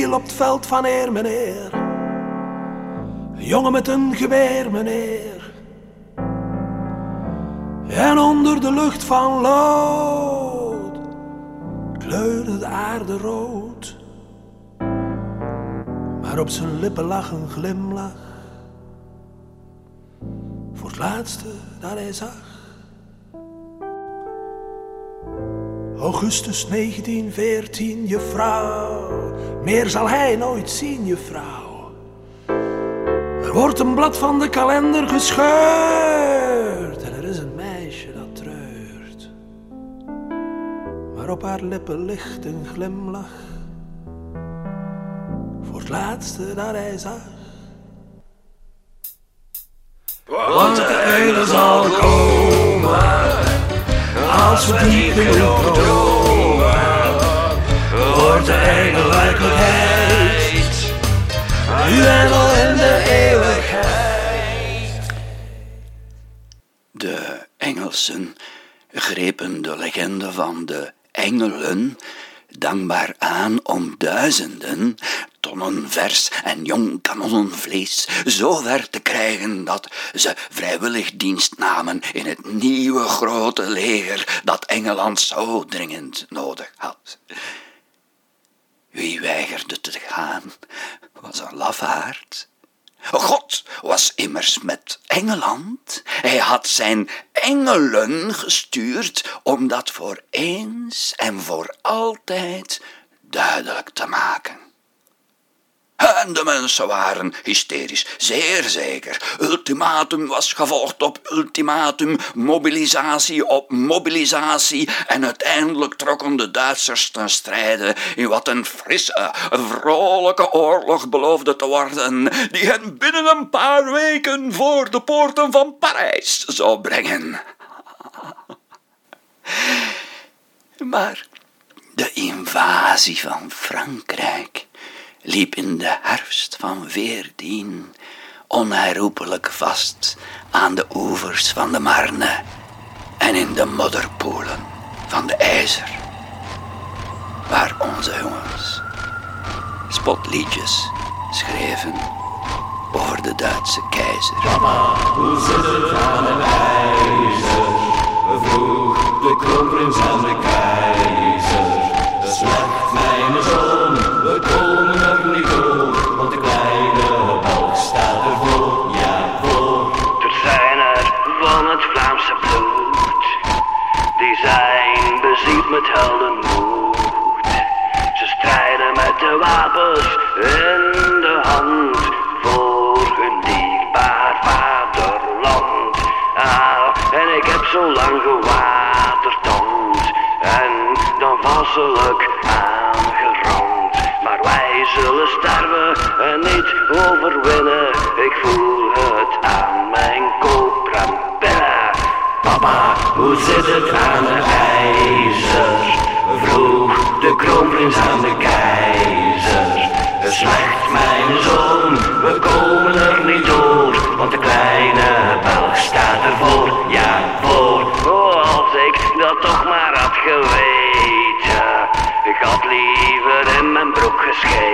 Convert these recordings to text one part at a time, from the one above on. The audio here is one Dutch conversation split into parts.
Viel op het veld van eer, meneer. Een jongen met een geweer, meneer. En onder de lucht van lood kleurde de aarde rood. Maar op zijn lippen lag een glimlach. Voor het laatste dat hij zag. Augustus 1914, juffrouw. Meer zal hij nooit zien, juffrouw. Er wordt een blad van de kalender gescheurd. En er is een meisje dat treurt. Maar op haar lippen ligt een glimlach. Voor het laatste dat hij zag. Want de einde zal komen. Als we diep genoeg dromen, wordt de engel werkelijkheid. Nu en al in de eeuwigheid. De Engelsen grepen de legende van de engelen dankbaar aan om duizenden tonnen vers en jong kanonnenvlees zo ver te krijgen dat ze vrijwillig dienst namen in het nieuwe grote leger dat Engeland zo dringend nodig te gaan, was een lafaard. God was immers met Engeland. Hij had zijn engelen gestuurd om dat voor eens en voor altijd duidelijk te maken. En de mensen waren hysterisch, zeer zeker. Ultimatum was gevolgd op ultimatum, mobilisatie op mobilisatie. En uiteindelijk trokken de Duitsers ten strijde in wat een frisse, vrolijke oorlog beloofde te worden, die hen binnen een paar weken voor de poorten van Parijs zou brengen. Maar de invasie van Frankrijk liep in de herfst van veertien onherroepelijk vast aan de oevers van de Marne en in de modderpoelen van de IJzer, waar onze jongens spotliedjes schreven over de Duitse keizer. Hoe zit het aan de wijzer? Vroeg de kroonprins aan de keizer. Slecht, mijn zoon, Ik voel het aan mijn koperen billen. Papa, hoe zit het aan de ijzer? Vroeg de kroonprins aan de keizer. Slecht, mijn zoon, we komen er niet door, want de kleine Belg staat ervoor, ja, voor. Oh, als ik dat toch maar had geweten, ik had liever in mijn broek gescheten.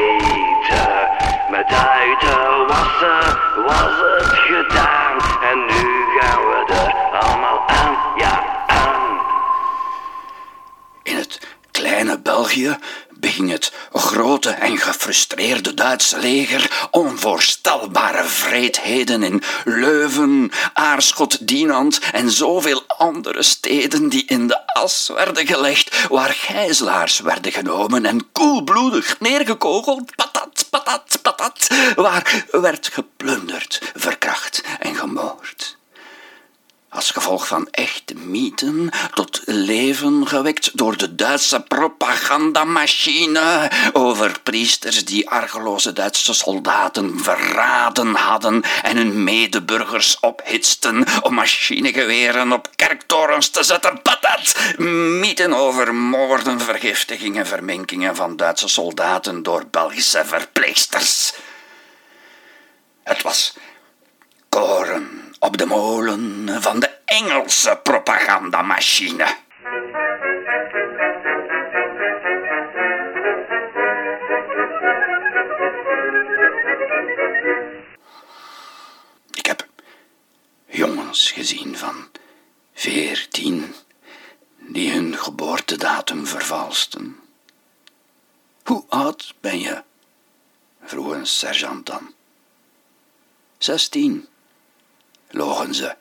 België beging het grote en gefrustreerde Duitse leger onvoorstelbare vreedheden in Leuven, Aarschot, Dinant en zoveel andere steden die in de as werden gelegd, waar gijzelaars werden genomen en koelbloedig neergekogeld, patat, patat, patat, waar werd geplunderd, verkracht en gemoord als gevolg van echte mythen tot leven gewekt door de Duitse propagandamachine over priesters die argeloze Duitse soldaten verraden hadden en hun medeburgers ophitsten om machinegeweren op kerktorens te zetten. Patat! Mythen over moorden, vergiftigingen, verminkingen van Duitse soldaten door Belgische verpleegsters. Het was koren op de molen van de Engelse propagandamachine. Ik heb jongens gezien van veertien die hun geboortedatum vervalsten. Hoe oud ben je? vroeg een sergeant dan. Zestien logen ze.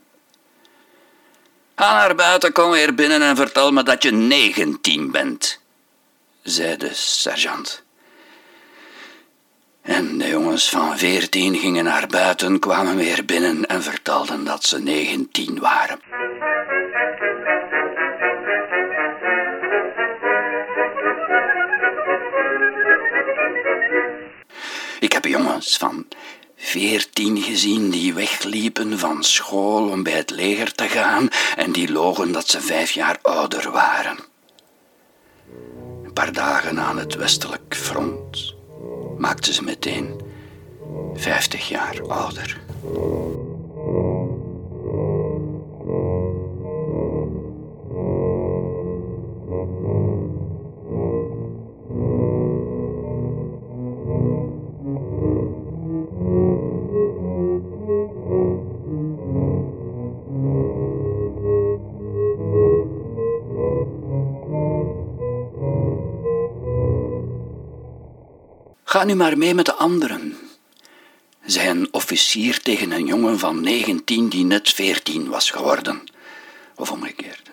Ga naar buiten, kom weer binnen en vertel me dat je negentien bent, zei de sergeant. En de jongens van veertien gingen naar buiten, kwamen weer binnen en vertelden dat ze negentien waren. Ik heb jongens van veertien gezien die wegliepen van school om bij het leger te gaan en die logen dat ze vijf jaar ouder waren. Een paar dagen aan het westelijk front maakten ze meteen vijftig jaar ouder. Nu maar mee met de anderen, zei een officier tegen een jongen van 19 die net 14 was geworden. Of omgekeerd.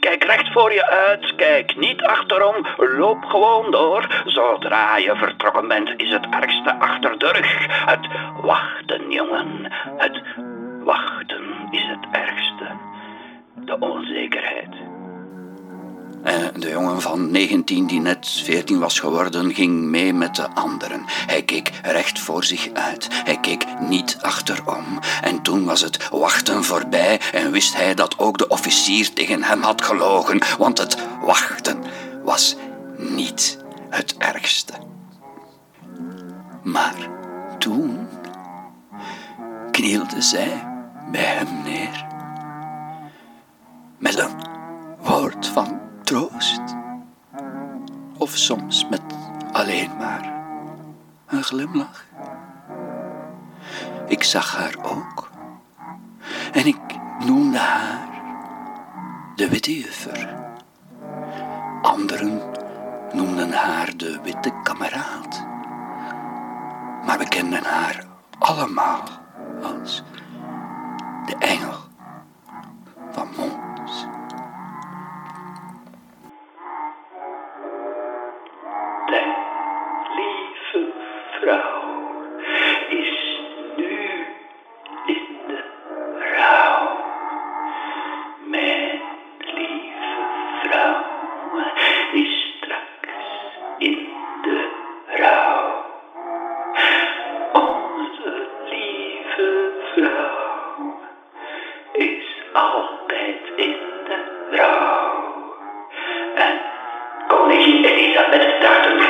Kijk recht voor je uit, kijk niet achterom, loop gewoon door. Zodra je vertrokken bent, is het ergste achter de rug. Het wachten, jongen. Het wachten is het ergste. De onzekerheid. En de jongen van 19 die net 14 was geworden, ging mee met de anderen. Hij keek recht voor zich uit. Hij keek niet achterom. En toen was het wachten voorbij en wist hij dat ook de officier tegen hem had gelogen, want het wachten was niet het ergste. Maar toen knielde zij bij hem neer met een woord van troost. Of soms met alleen maar een glimlach. Ik zag haar ook. En ik noemde haar de witte juffer. Anderen noemden haar de witte kameraad. Maar we kenden haar allemaal als de engel van Mons. En koningin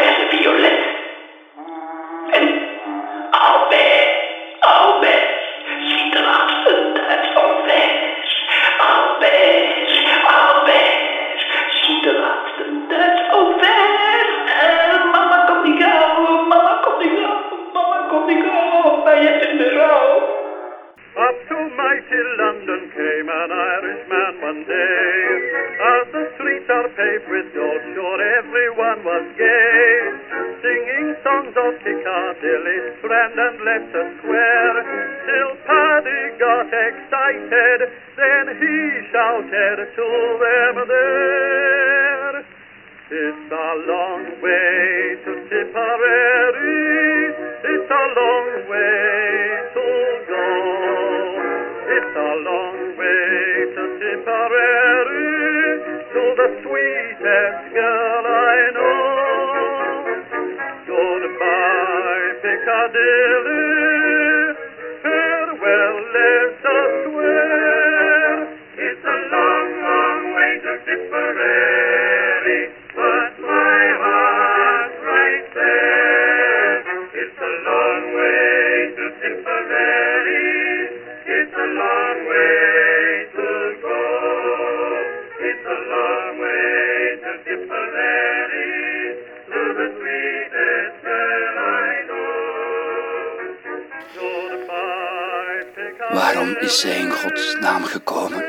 Is zij in Gods naam gekomen?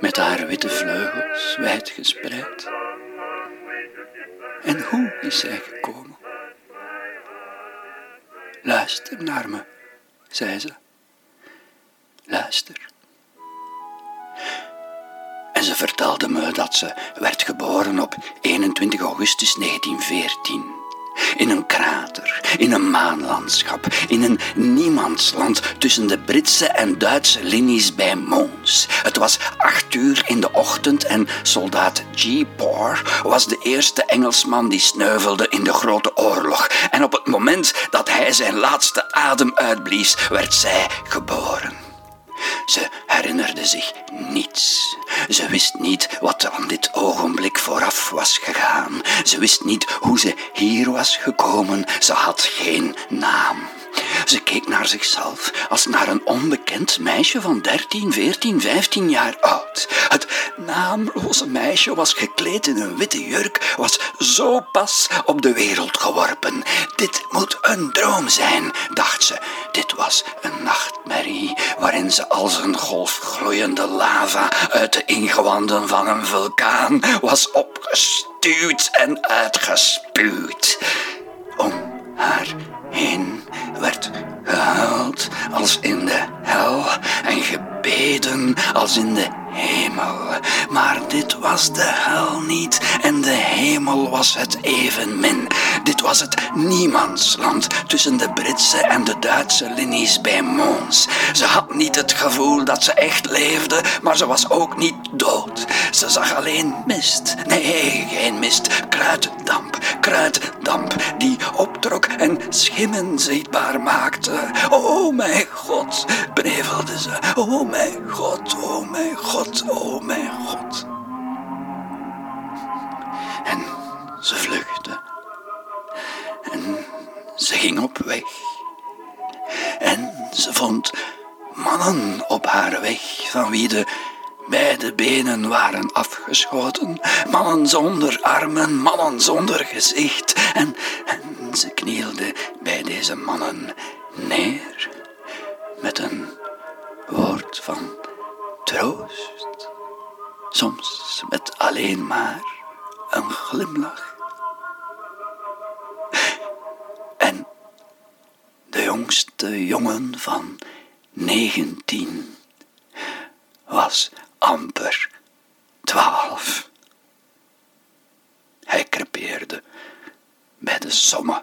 Met haar witte vleugels wijd gespreid. En hoe is zij gekomen? Luister naar me, zei ze. Luister. En ze vertelde me dat ze werd geboren op 21 augustus 1914. In een krater, in een maanlandschap, in een niemandsland tussen de Britse en Duitse linies bij Mons. Het was acht uur in de ochtend en soldaat G. Poor was de eerste Engelsman die sneuvelde in de Grote Oorlog. En op het moment dat hij zijn laatste adem uitblies, werd zij geboren. Ze herinnerde zich niets. Ze wist niet wat aan dit ogenblik vooraf was gegaan. Ze wist niet hoe ze hier was gekomen. Ze had geen naam. Ze keek naar zichzelf als naar een onbekend meisje van 13, 14, 15 jaar oud. Het naamloze meisje was gekleed in een witte jurk, was zo pas op de wereld geworpen. Dit moet een droom zijn, dacht ze. Dit was een nachtmerrie waarin ze als een golf gloeiende lava uit de ingewanden van een vulkaan was opgestuwd en uitgespuwd. Om haar heen werd gehuild als in de hel en gebeden als in de hemel. Maar dit was de hel niet en de hemel was het evenmin. Dit was het niemandsland tussen de Britse en de Duitse linies bij Mons. Ze had niet het gevoel dat ze echt leefde, maar ze was ook niet dood. Ze zag alleen mist. Nee, geen mist. Kruiddamp. Kruiddamp die optrok en schimmen zichtbaar maakte. Oh mijn god, benevelde ze. Oh mijn god, oh mijn god, oh mijn god. En ze vluchtte. En ze ging op weg. En ze vond mannen op haar weg, van wie de beide benen waren afgeschoten. Mannen zonder armen, mannen zonder gezicht. En, en ze knielde bij deze mannen neer met een woord van troost. Soms met alleen maar een glimlach. En de jongste jongen van negentien was amper twaalf. Hij crepeerde bij de somme.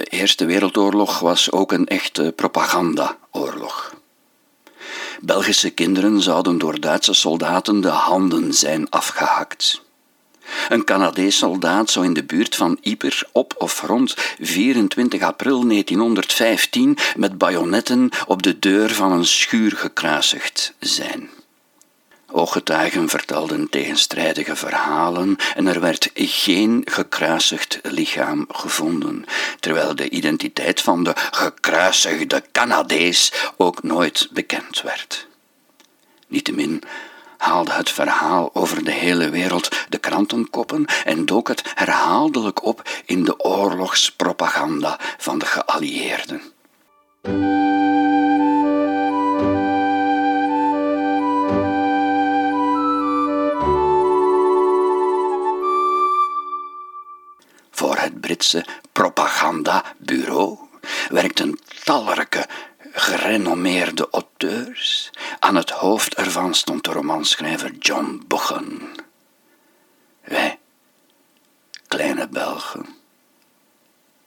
De Eerste Wereldoorlog was ook een echte propagandaoorlog. Belgische kinderen zouden door Duitse soldaten de handen zijn afgehakt. Een Canadees soldaat zou in de buurt van Ypres op of rond 24 april 1915 met bajonetten op de deur van een schuur gekruisigd zijn. Ooggetuigen vertelden tegenstrijdige verhalen en er werd geen gekruisigd lichaam gevonden, terwijl de identiteit van de gekruisigde Canadees ook nooit bekend werd. Niettemin haalde het verhaal over de hele wereld de krantenkoppen en dook het herhaaldelijk op in de oorlogspropaganda van de geallieerden. Britse propagandabureau werkten talrijke gerenommeerde auteurs. Aan het hoofd ervan stond de romanschrijver John Buchan. Wij, kleine Belgen,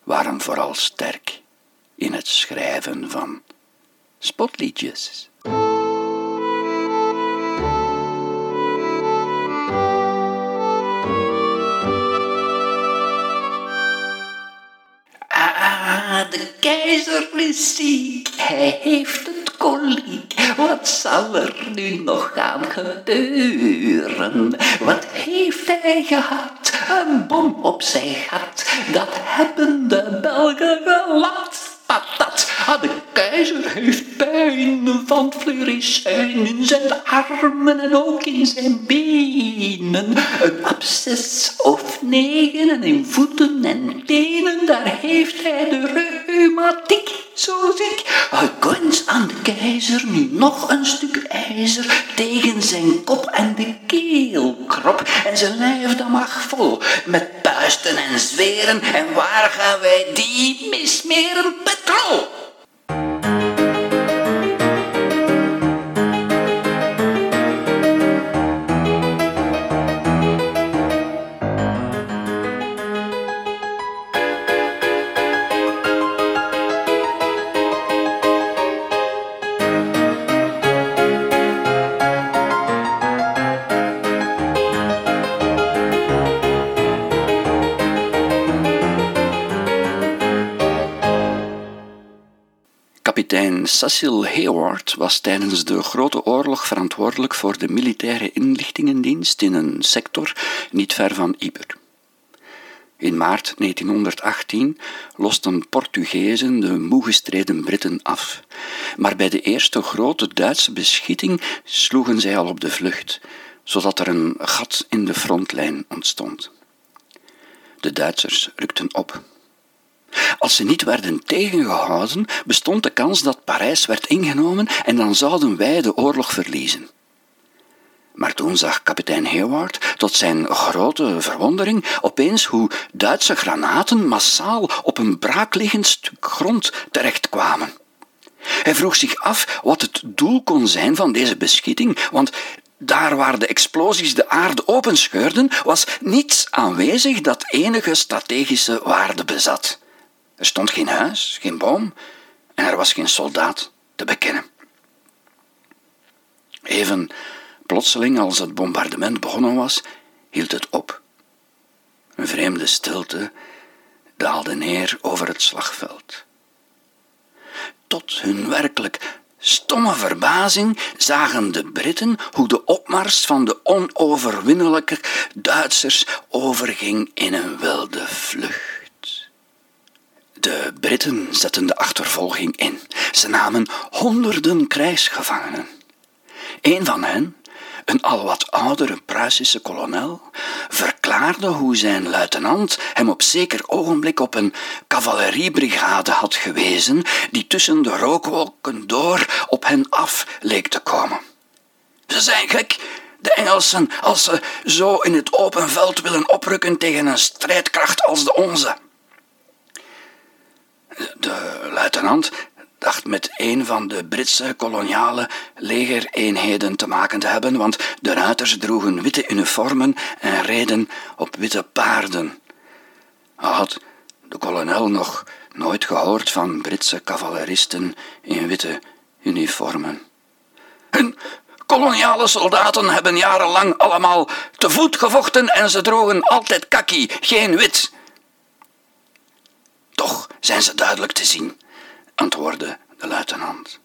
waren vooral sterk in het schrijven van spotliedjes. De keizer is ziek, hij heeft het koliek. Wat zal er nu nog gaan gebeuren? Wat heeft hij gehad? Een bom op zijn gat. Dat hebben de Belgen gelapt. Patat. De keizer heeft pijn van fluorisijn in zijn armen en ook in zijn benen. Een absces of negen en in voeten en tenen, daar heeft hij de reumatiek, zo ziek. Guns aan de keizer nu nog een stuk ijzer tegen zijn kop en de keelkrop en zijn lijf dan mag vol met puisten en zweren. En waar gaan wij die mismeren? Petrol! Kapitein Cecil Hayward was tijdens de Grote Oorlog verantwoordelijk voor de militaire inlichtingendienst in een sector niet ver van Ypres. In maart 1918 losten Portugezen de moe gestreden Britten af, maar bij de eerste grote Duitse beschieting sloegen zij al op de vlucht, zodat er een gat in de frontlijn ontstond. De Duitsers rukten op. Als ze niet werden tegengehouden, bestond de kans dat Parijs werd ingenomen en dan zouden wij de oorlog verliezen. Maar toen zag kapitein Hayward tot zijn grote verwondering opeens hoe Duitse granaten massaal op een braakliggend stuk grond terechtkwamen. Hij vroeg zich af wat het doel kon zijn van deze beschieting, want daar waar de explosies de aarde openscheurden, was niets aanwezig dat enige strategische waarde bezat. Er stond geen huis, geen boom en er was geen soldaat te bekennen. Even plotseling als het bombardement begonnen was, hield het op. Een vreemde stilte daalde neer over het slagveld. Tot hun werkelijk stomme verbazing zagen de Britten hoe de opmars van de onoverwinnelijke Duitsers overging in een wilde vlucht. Britten zetten de achtervolging in. Ze namen honderden krijgsgevangenen. Een van hen, een al wat oudere Pruisische kolonel, verklaarde hoe zijn luitenant hem op zeker ogenblik op een cavaleriebrigade had gewezen die tussen de rookwolken door op hen af leek te komen. Ze zijn gek, de Engelsen, als ze zo in het open veld willen oprukken tegen een strijdkracht als de onze. De luitenant dacht met een van de Britse koloniale legereenheden te maken te hebben, want de ruiters droegen witte uniformen en reden op witte paarden. Al had de kolonel nog nooit gehoord van Britse cavaleristen in witte uniformen. Hun koloniale soldaten hebben jarenlang allemaal te voet gevochten en ze droegen altijd kaki, geen wit. Toch zijn ze duidelijk te zien, antwoordde de luitenant.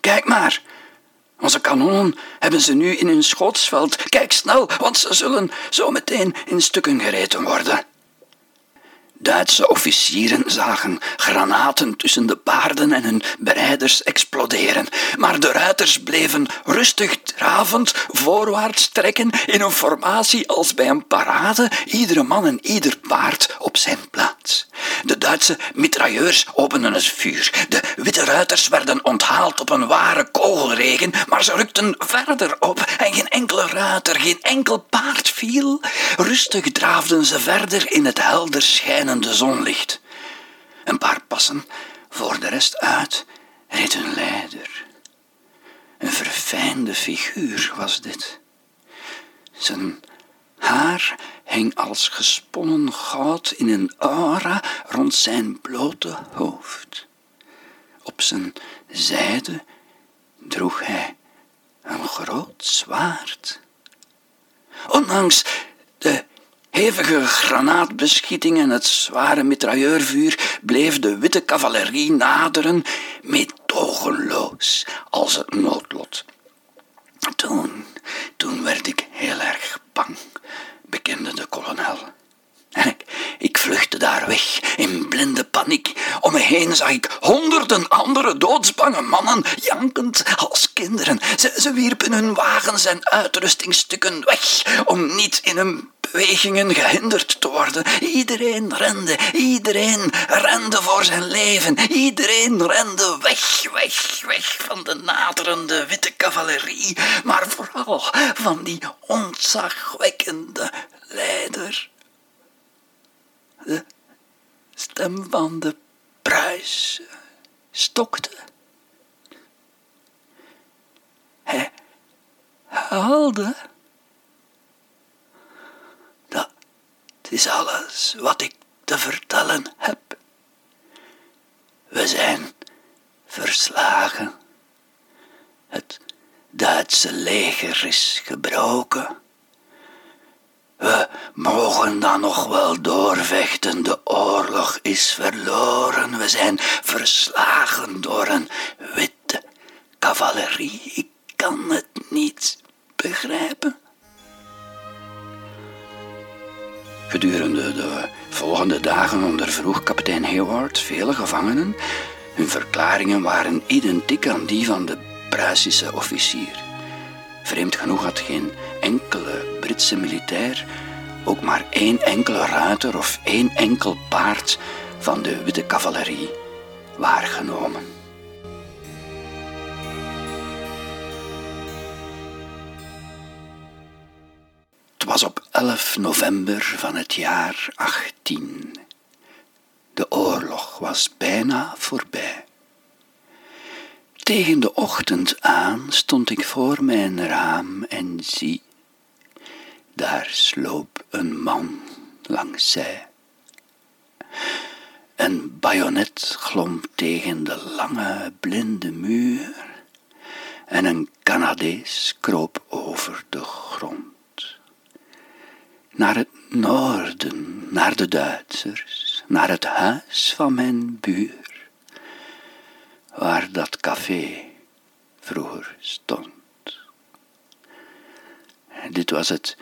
Kijk maar, onze kanonnen hebben ze nu in hun schootsveld. Kijk snel, want ze zullen zo meteen in stukken gereten worden. Duitse officieren zagen granaten tussen de paarden en hun bereiders exploderen, maar de ruiters bleven rustig dravend voorwaarts trekken in een formatie als bij een parade, iedere man en ieder paard op zijn plaats. De Duitse mitrailleurs openden het vuur. De witte ruiters werden onthaald op een ware kogelregen, maar ze rukten verder op en geen enkele ruiter, geen enkel paard viel. Rustig draafden ze verder in het helder schijnende zonlicht. Een paar passen voor de rest uit reed een leider. Een verfijnde figuur was dit. Zijn haar hing als gesponnen goud in een aura rond zijn blote hoofd. Op zijn zijde droeg hij een groot zwaard. Ondanks de hevige granaatbeschieting en het zware mitrailleurvuur bleef de witte cavalerie naderen, meedogenloos als het noodlot. Toen, toen werd ik heel erg bang, bekende de kolonel. En ik, ik vluchtte daar weg in blinde paniek. Om me heen zag ik honderden andere doodsbange mannen, jankend als kinderen. Ze, ze wierpen hun wagens en uitrustingstukken weg om niet in hun bewegingen gehinderd te worden. Iedereen rende, iedereen rende voor zijn leven. Iedereen rende weg, weg, weg van de naderende witte cavalerie, maar vooral van die ontzagwekkende leider. De stem van de prijs stokte. Hij huilde. Dat is alles wat ik te vertellen heb. We zijn verslagen. Het Duitse leger is gebroken. We mogen dan nog wel doorvechten. De oorlog is verloren. We zijn verslagen door een witte cavalerie. Ik kan het niet begrijpen. Gedurende de volgende dagen ondervroeg kapitein Hayward vele gevangenen. Hun verklaringen waren identiek aan die van de Pruisische officier. Vreemd genoeg had geen enkele Britse militair ook maar één enkele ruiter of één enkel paard van de witte cavalerie waargenomen. Het was op 11 november van het jaar 18. De oorlog was bijna voorbij. Tegen de ochtend aan stond ik voor mijn raam en zie, daar sloop een man langs zij. Een bajonet glom tegen de lange blinde muur en een Canadees kroop over de grond. Naar het noorden, naar de Duitsers, naar het huis van mijn buur, waar dat café vroeger stond. Dit was het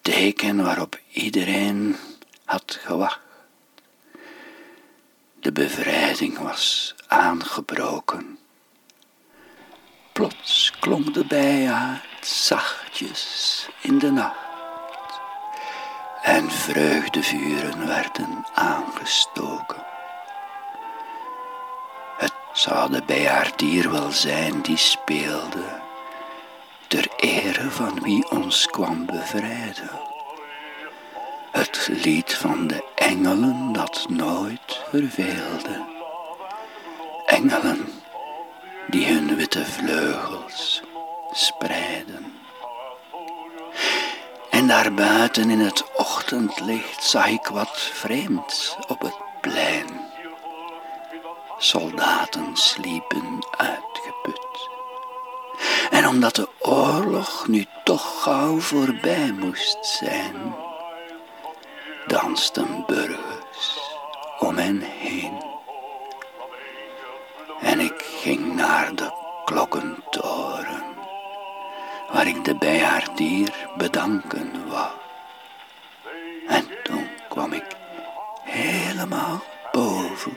teken waarop iedereen had gewacht. De bevrijding was aangebroken. Plots klonk de bijaard zachtjes in de nacht en vreugdevuren werden aangestoken. Het zou de bijaardier wel zijn die speelde, ter ere van wie ons kwam bevrijden. Het lied van de engelen dat nooit verveelde. Engelen die hun witte vleugels spreiden. En daarbuiten in het ochtendlicht zag ik wat vreemds op het plein. Soldaten sliepen uitgeput. En omdat de oorlog nu toch gauw voorbij moest zijn, dansten burgers om hen heen. En ik ging naar de klokkentoren, waar ik de bijaardier bedanken wou. En toen kwam ik helemaal boven.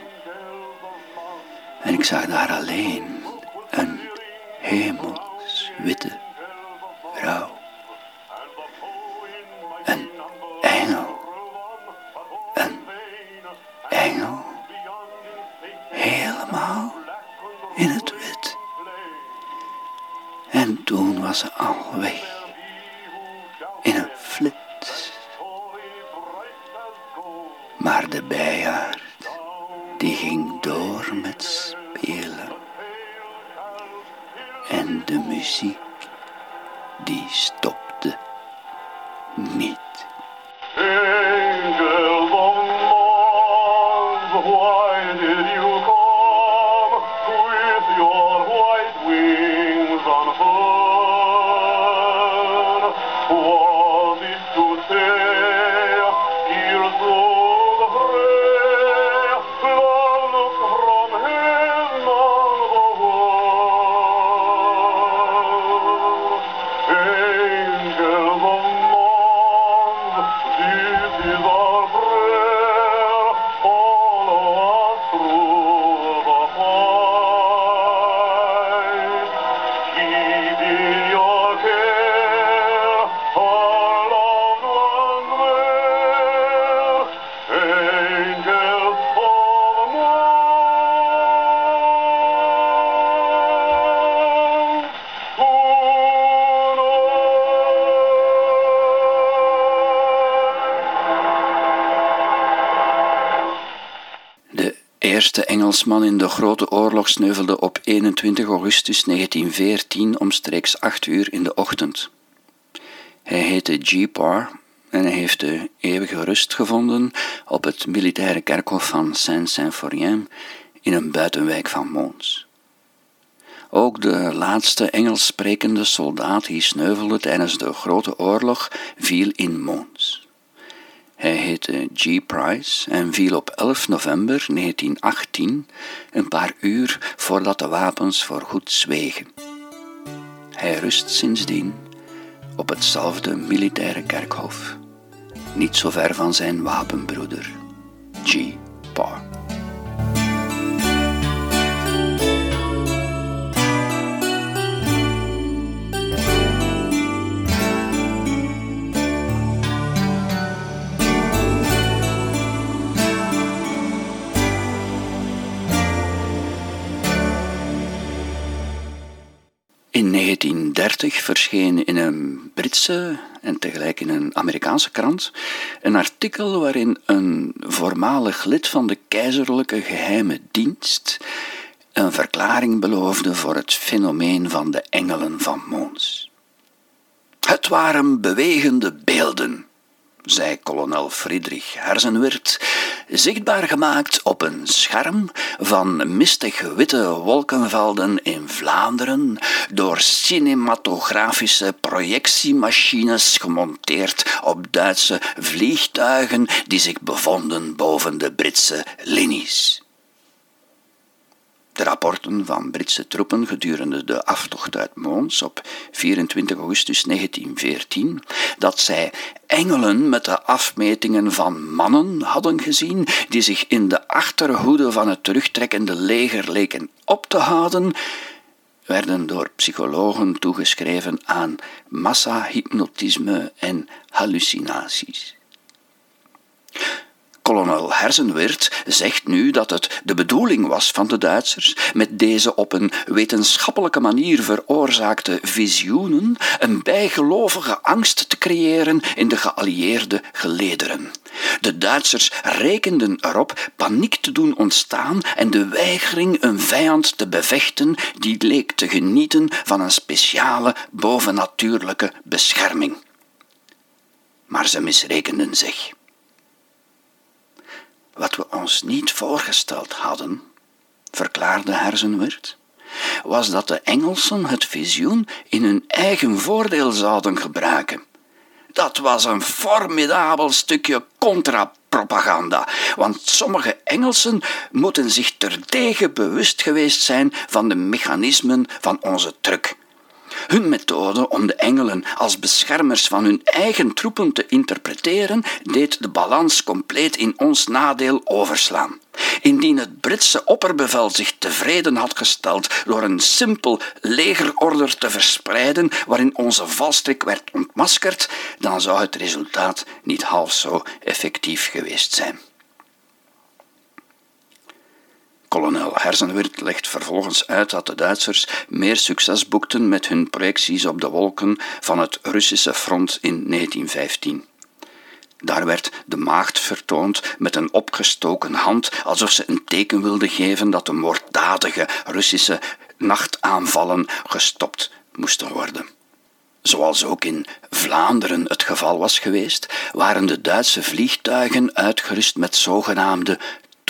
En ik zag daar alleen een hemelswitte vrouw. Een engel. Een engel. Helemaal in het wit. En toen was ze al weg. In een Maar de bijaard, die ging door met spelen. En de muziek, die stopte niet. Eerste Engelsman in de Grote Oorlog sneuvelde op 21 augustus 1914 omstreeks 8 uur in de ochtend. Hij heette G. Parr en hij heeft de eeuwige rust gevonden op het militaire kerkhof van Saint-Symphorien in een buitenwijk van Mons. Ook de laatste Engels sprekende soldaat die sneuvelde tijdens de Grote Oorlog viel in Mons. Hij heette G. Price en viel op 11 november 1918, een paar uur voordat de wapens voorgoed zwegen. Hij rust sindsdien op hetzelfde militaire kerkhof, niet zo ver van zijn wapenbroeder, G. Parr. 1930 verscheen in een Britse en tegelijk in een Amerikaanse krant een artikel waarin een voormalig lid van de keizerlijke geheime dienst een verklaring beloofde voor het fenomeen van de engelen van Mons. Het waren bewegende beelden, zei kolonel Friedrich Herzenwirt, zichtbaar gemaakt op een scherm van mistig witte wolkenvelden in Vlaanderen door cinematografische projectiemachines gemonteerd op Duitse vliegtuigen die zich bevonden boven de Britse linies. De rapporten van Britse troepen gedurende de aftocht uit Mons op 24 augustus 1914 dat zij engelen met de afmetingen van mannen hadden gezien die zich in de achterhoede van het terugtrekkende leger leken op te houden, werden door psychologen toegeschreven aan massahypnotisme en hallucinaties. Kolonel Herzenweert zegt nu dat het de bedoeling was van de Duitsers met deze op een wetenschappelijke manier veroorzaakte visioenen een bijgelovige angst te creëren in de geallieerde gelederen. De Duitsers rekenden erop paniek te doen ontstaan en de weigering een vijand te bevechten die leek te genieten van een speciale bovennatuurlijke bescherming. Maar ze misrekenden zich. Wat we ons niet voorgesteld hadden, verklaarde Herzenweert, was dat de Engelsen het visioen in hun eigen voordeel zouden gebruiken. Dat was een formidabel stukje contrapropaganda, want sommige Engelsen moeten zich terdege bewust geweest zijn van de mechanismen van onze truc. Hun methode om de engelen als beschermers van hun eigen troepen te interpreteren, deed de balans compleet in ons nadeel overslaan. Indien het Britse opperbevel zich tevreden had gesteld door een simpel legerorder te verspreiden waarin onze valstrik werd ontmaskerd, dan zou het resultaat niet half zo effectief geweest zijn. Kolonel Herzenweert legt vervolgens uit dat de Duitsers meer succes boekten met hun projecties op de wolken van het Russische front in 1915. Daar werd de maagd vertoond met een opgestoken hand, alsof ze een teken wilde geven dat de moorddadige Russische nachtaanvallen gestopt moesten worden. Zoals ook in Vlaanderen het geval was geweest, waren de Duitse vliegtuigen uitgerust met zogenaamde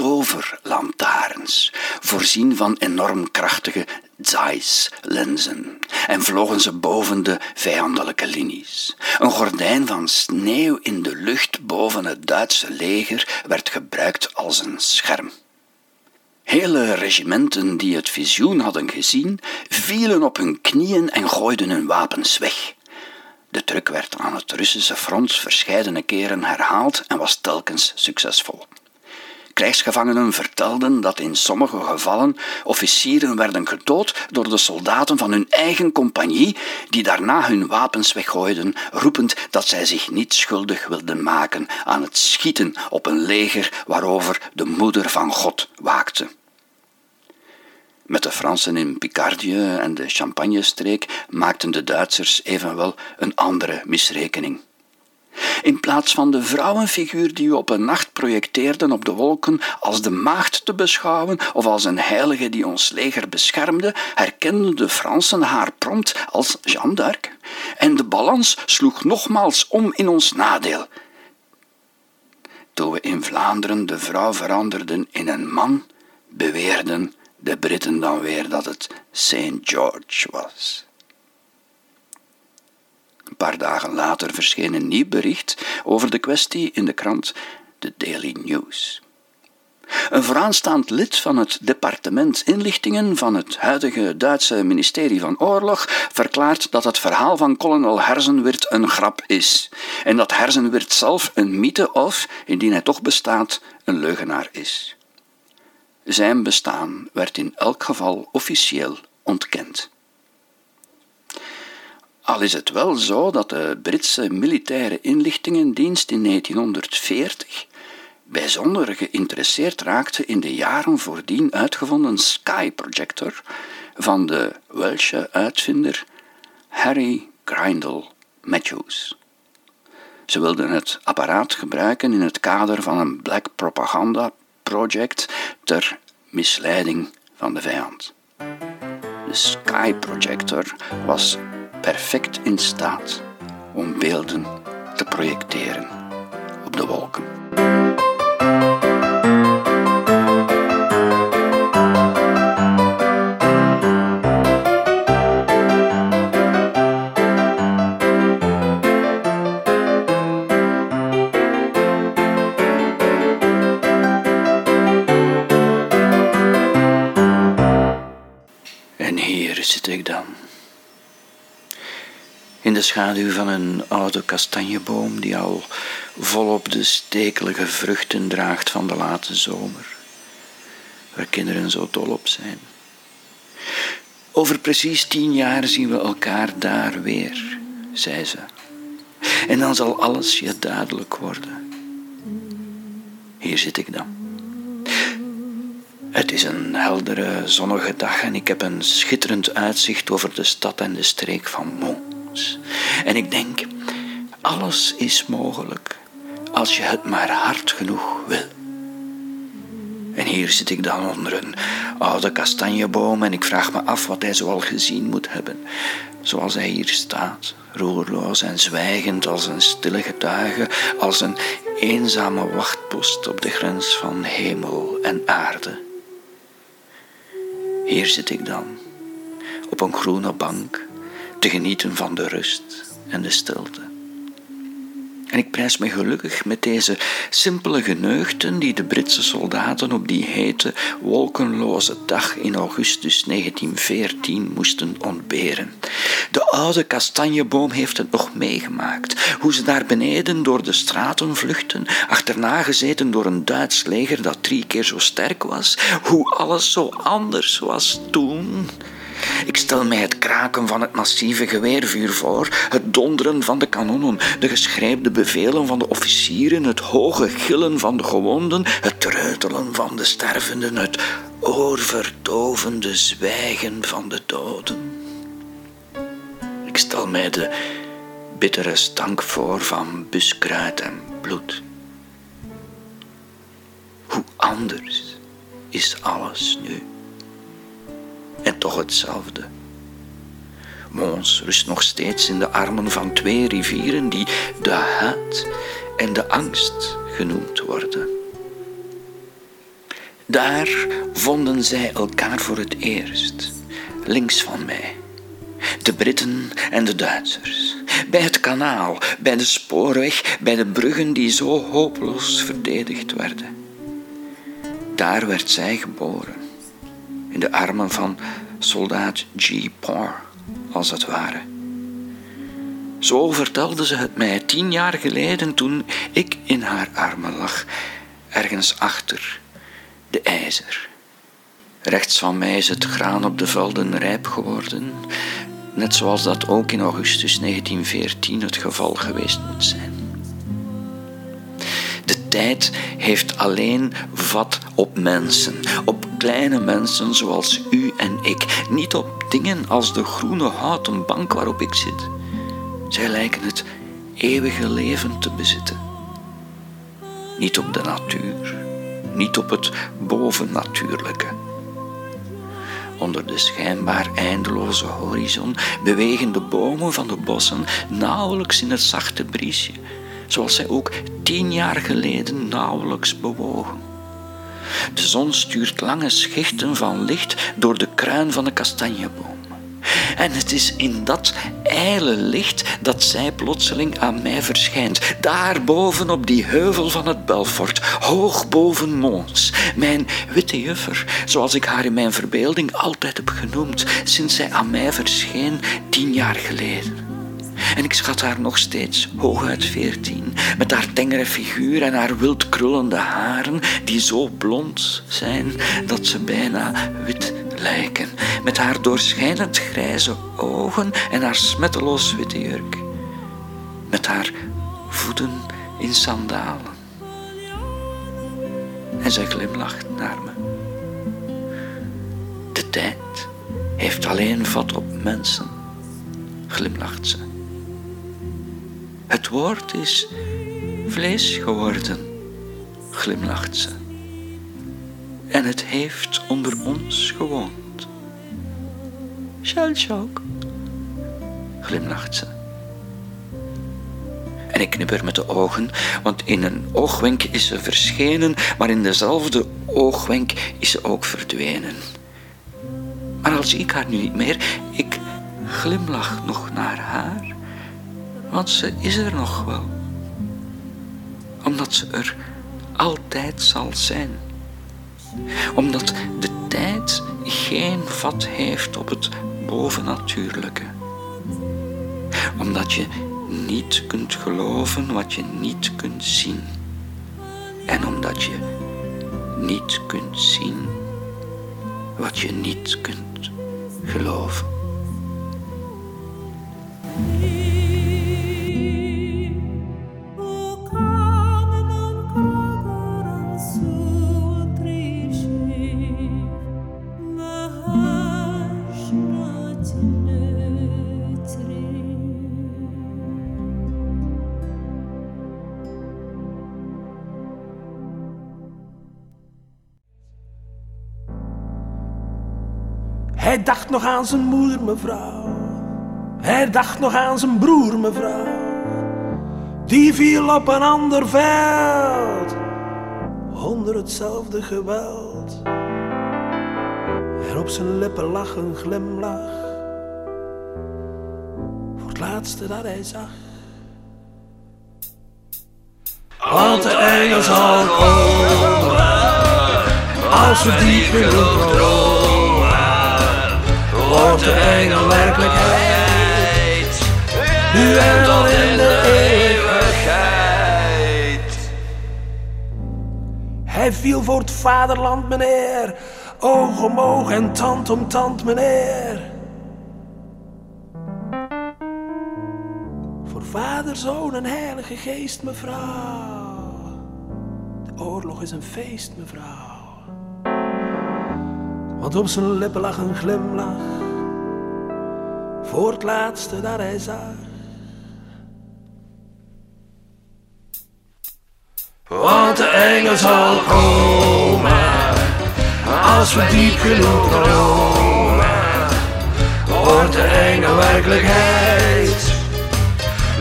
toverlantaarns, voorzien van enorm krachtige Zeiss-lenzen, en vlogen ze boven de vijandelijke linies. Een gordijn van sneeuw in de lucht boven het Duitse leger werd gebruikt als een scherm. Hele regimenten die het visioen hadden gezien, vielen op hun knieën en gooiden hun wapens weg. De truc werd aan het Russische front verscheidene keren herhaald en was telkens succesvol. Krijgsgevangenen vertelden dat in sommige gevallen officieren werden gedood door de soldaten van hun eigen compagnie, die daarna hun wapens weggooiden, roepend dat zij zich niet schuldig wilden maken aan het schieten op een leger waarover de moeder van God waakte. Met de Fransen in Picardie en de Champagne-streek maakten de Duitsers evenwel een andere misrekening. In plaats van de vrouwenfiguur die we op een nacht projecteerden op de wolken als de maagd te beschouwen of als een heilige die ons leger beschermde, herkenden de Fransen haar prompt als Jeanne d'Arc. En de balans sloeg nogmaals om in ons nadeel. Toen we in Vlaanderen de vrouw veranderden in een man, beweerden de Britten dan weer dat het St. George was. Paar dagen later verscheen een nieuw bericht over de kwestie in de krant The Daily News. Een vooraanstaand lid van het departement inlichtingen van het huidige Duitse ministerie van Oorlog verklaart dat het verhaal van kolonel Herzenweert een grap is en dat Herzenweert zelf een mythe of, indien hij toch bestaat, een leugenaar is. Zijn bestaan werd in elk geval officieel ontkend. Al is het wel zo dat de Britse militaire inlichtingendienst in 1940 bijzonder geïnteresseerd raakte in de jaren voordien uitgevonden Sky Projector van de Welsche uitvinder Harry Grindle Matthews. Ze wilden het apparaat gebruiken in het kader van een black propaganda project ter misleiding van de vijand. De Sky Projector was perfect in staat om beelden te projecteren op de wolken. En hier zit ik dan in de schaduw van een oude kastanjeboom die al volop de stekelige vruchten draagt van de late zomer, waar kinderen zo dol op zijn. Over precies tien jaar zien we elkaar daar weer, zei ze. En dan zal alles je duidelijk worden. Hier zit ik dan. Het is een heldere, zonnige dag en ik heb een schitterend uitzicht over de stad en de streek van En ik denk, alles is mogelijk als je het maar hard genoeg wil. En hier zit ik dan onder een oude kastanjeboom en ik vraag me af wat hij zoal gezien moet hebben. Zoals hij hier staat, roerloos en zwijgend als een stille getuige, als een eenzame wachtpost op de grens van hemel en aarde. Hier zit ik dan, op een groene bank, te genieten van de rust en de stilte. En ik prijs me gelukkig met deze simpele geneugten die de Britse soldaten op die hete, wolkenloze dag in augustus 1914 moesten ontberen. De oude kastanjeboom heeft het nog meegemaakt, hoe ze daar beneden door de straten vluchten, achterna gezeten door een Duits leger dat drie keer zo sterk was, hoe alles zo anders was toen. Ik stel mij het kraken van het massieve geweervuur voor, het donderen van de kanonnen, de geschreeuwde bevelen van de officieren, het hoge gillen van de gewonden, het treutelen van de stervenden, het oorverdovende zwijgen van de doden. Ik stel mij de bittere stank voor van buskruid en bloed. Hoe anders is alles nu? Toch hetzelfde. Mons rust nog steeds in de armen van twee rivieren die de haat en de angst genoemd worden. Daar vonden zij elkaar voor het eerst, links van mij. De Britten en de Duitsers. Bij het kanaal, bij de spoorweg, bij de bruggen die zo hopeloos verdedigd werden. Daar werd zij geboren in de armen van soldaat G. Parr, als het ware. Zo vertelde ze het mij tien jaar geleden toen ik in haar armen lag, ergens achter de ijzer. Rechts van mij is het graan op de velden rijp geworden, net zoals dat ook in augustus 1914 het geval geweest moet zijn. De tijd heeft alleen vat op mensen, op kleine mensen zoals u en ik, niet op dingen als de groene houten bank waarop ik zit. Zij lijken het eeuwige leven te bezitten. Niet op de natuur, niet op het bovennatuurlijke. Onder de schijnbaar eindeloze horizon bewegen de bomen van de bossen nauwelijks in het zachte briesje, zoals zij ook tien jaar geleden nauwelijks bewogen. De zon stuurt lange schichten van licht door de kruin van de kastanjeboom. En het is in dat ijle licht dat zij plotseling aan mij verschijnt. Daar boven op die heuvel van het Belfort, hoog boven Mons. Mijn witte juffer, zoals ik haar in mijn verbeelding altijd heb genoemd, sinds zij aan mij verscheen tien jaar geleden. En ik schat haar nog steeds hooguit veertien, met haar tengere figuur en haar wild krullende haren, die zo blond zijn dat ze bijna wit lijken, met haar doorschijnend grijze ogen en haar smetteloos witte jurk, met haar voeten in sandalen. En zij glimlacht naar me. De tijd heeft alleen vat op mensen, glimlacht ze. Het woord is vlees geworden, glimlacht ze. En het heeft onder ons gewoond. Shellshock, glimlacht ze. En ik knipper met de ogen, want in een oogwenk is ze verschenen, maar in dezelfde oogwenk is ze ook verdwenen. Maar als ik haar nu niet meer, ik glimlach nog naar haar want ze is er nog wel. Omdat ze er altijd zal zijn. Omdat de tijd geen vat heeft op het bovennatuurlijke. Omdat je niet kunt geloven wat je niet kunt zien. En omdat je niet kunt zien wat je niet kunt geloven. Nog aan zijn moeder, mevrouw. Hij dacht nog aan zijn broer, mevrouw. Die viel op een ander veld. Onder hetzelfde geweld. En op zijn lippen lag een glimlach. Voor het laatste dat hij zag. Want de engel zal komen. Als we diep genoeg dromen de engel werkelijkheid. Nu en dan in de eeuwigheid. Hij viel voor het vaderland, meneer. Oog om oog en tand om tand, meneer. Voor vader, zoon en heilige geest, mevrouw. De oorlog is een feest, mevrouw. Want op zijn lippen lag een glimlach. Voor het laatste dat hij zag. Want de engel zal komen. Als we diep genoeg dromen. Wordt de engel werkelijkheid.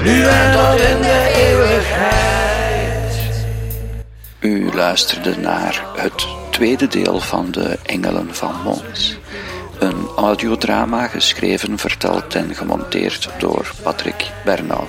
Nu en tot in de eeuwigheid. U luisterde naar het tweede deel van de Engelen van Mons. Een audiodrama geschreven, verteld en gemonteerd door Patrick Bernau.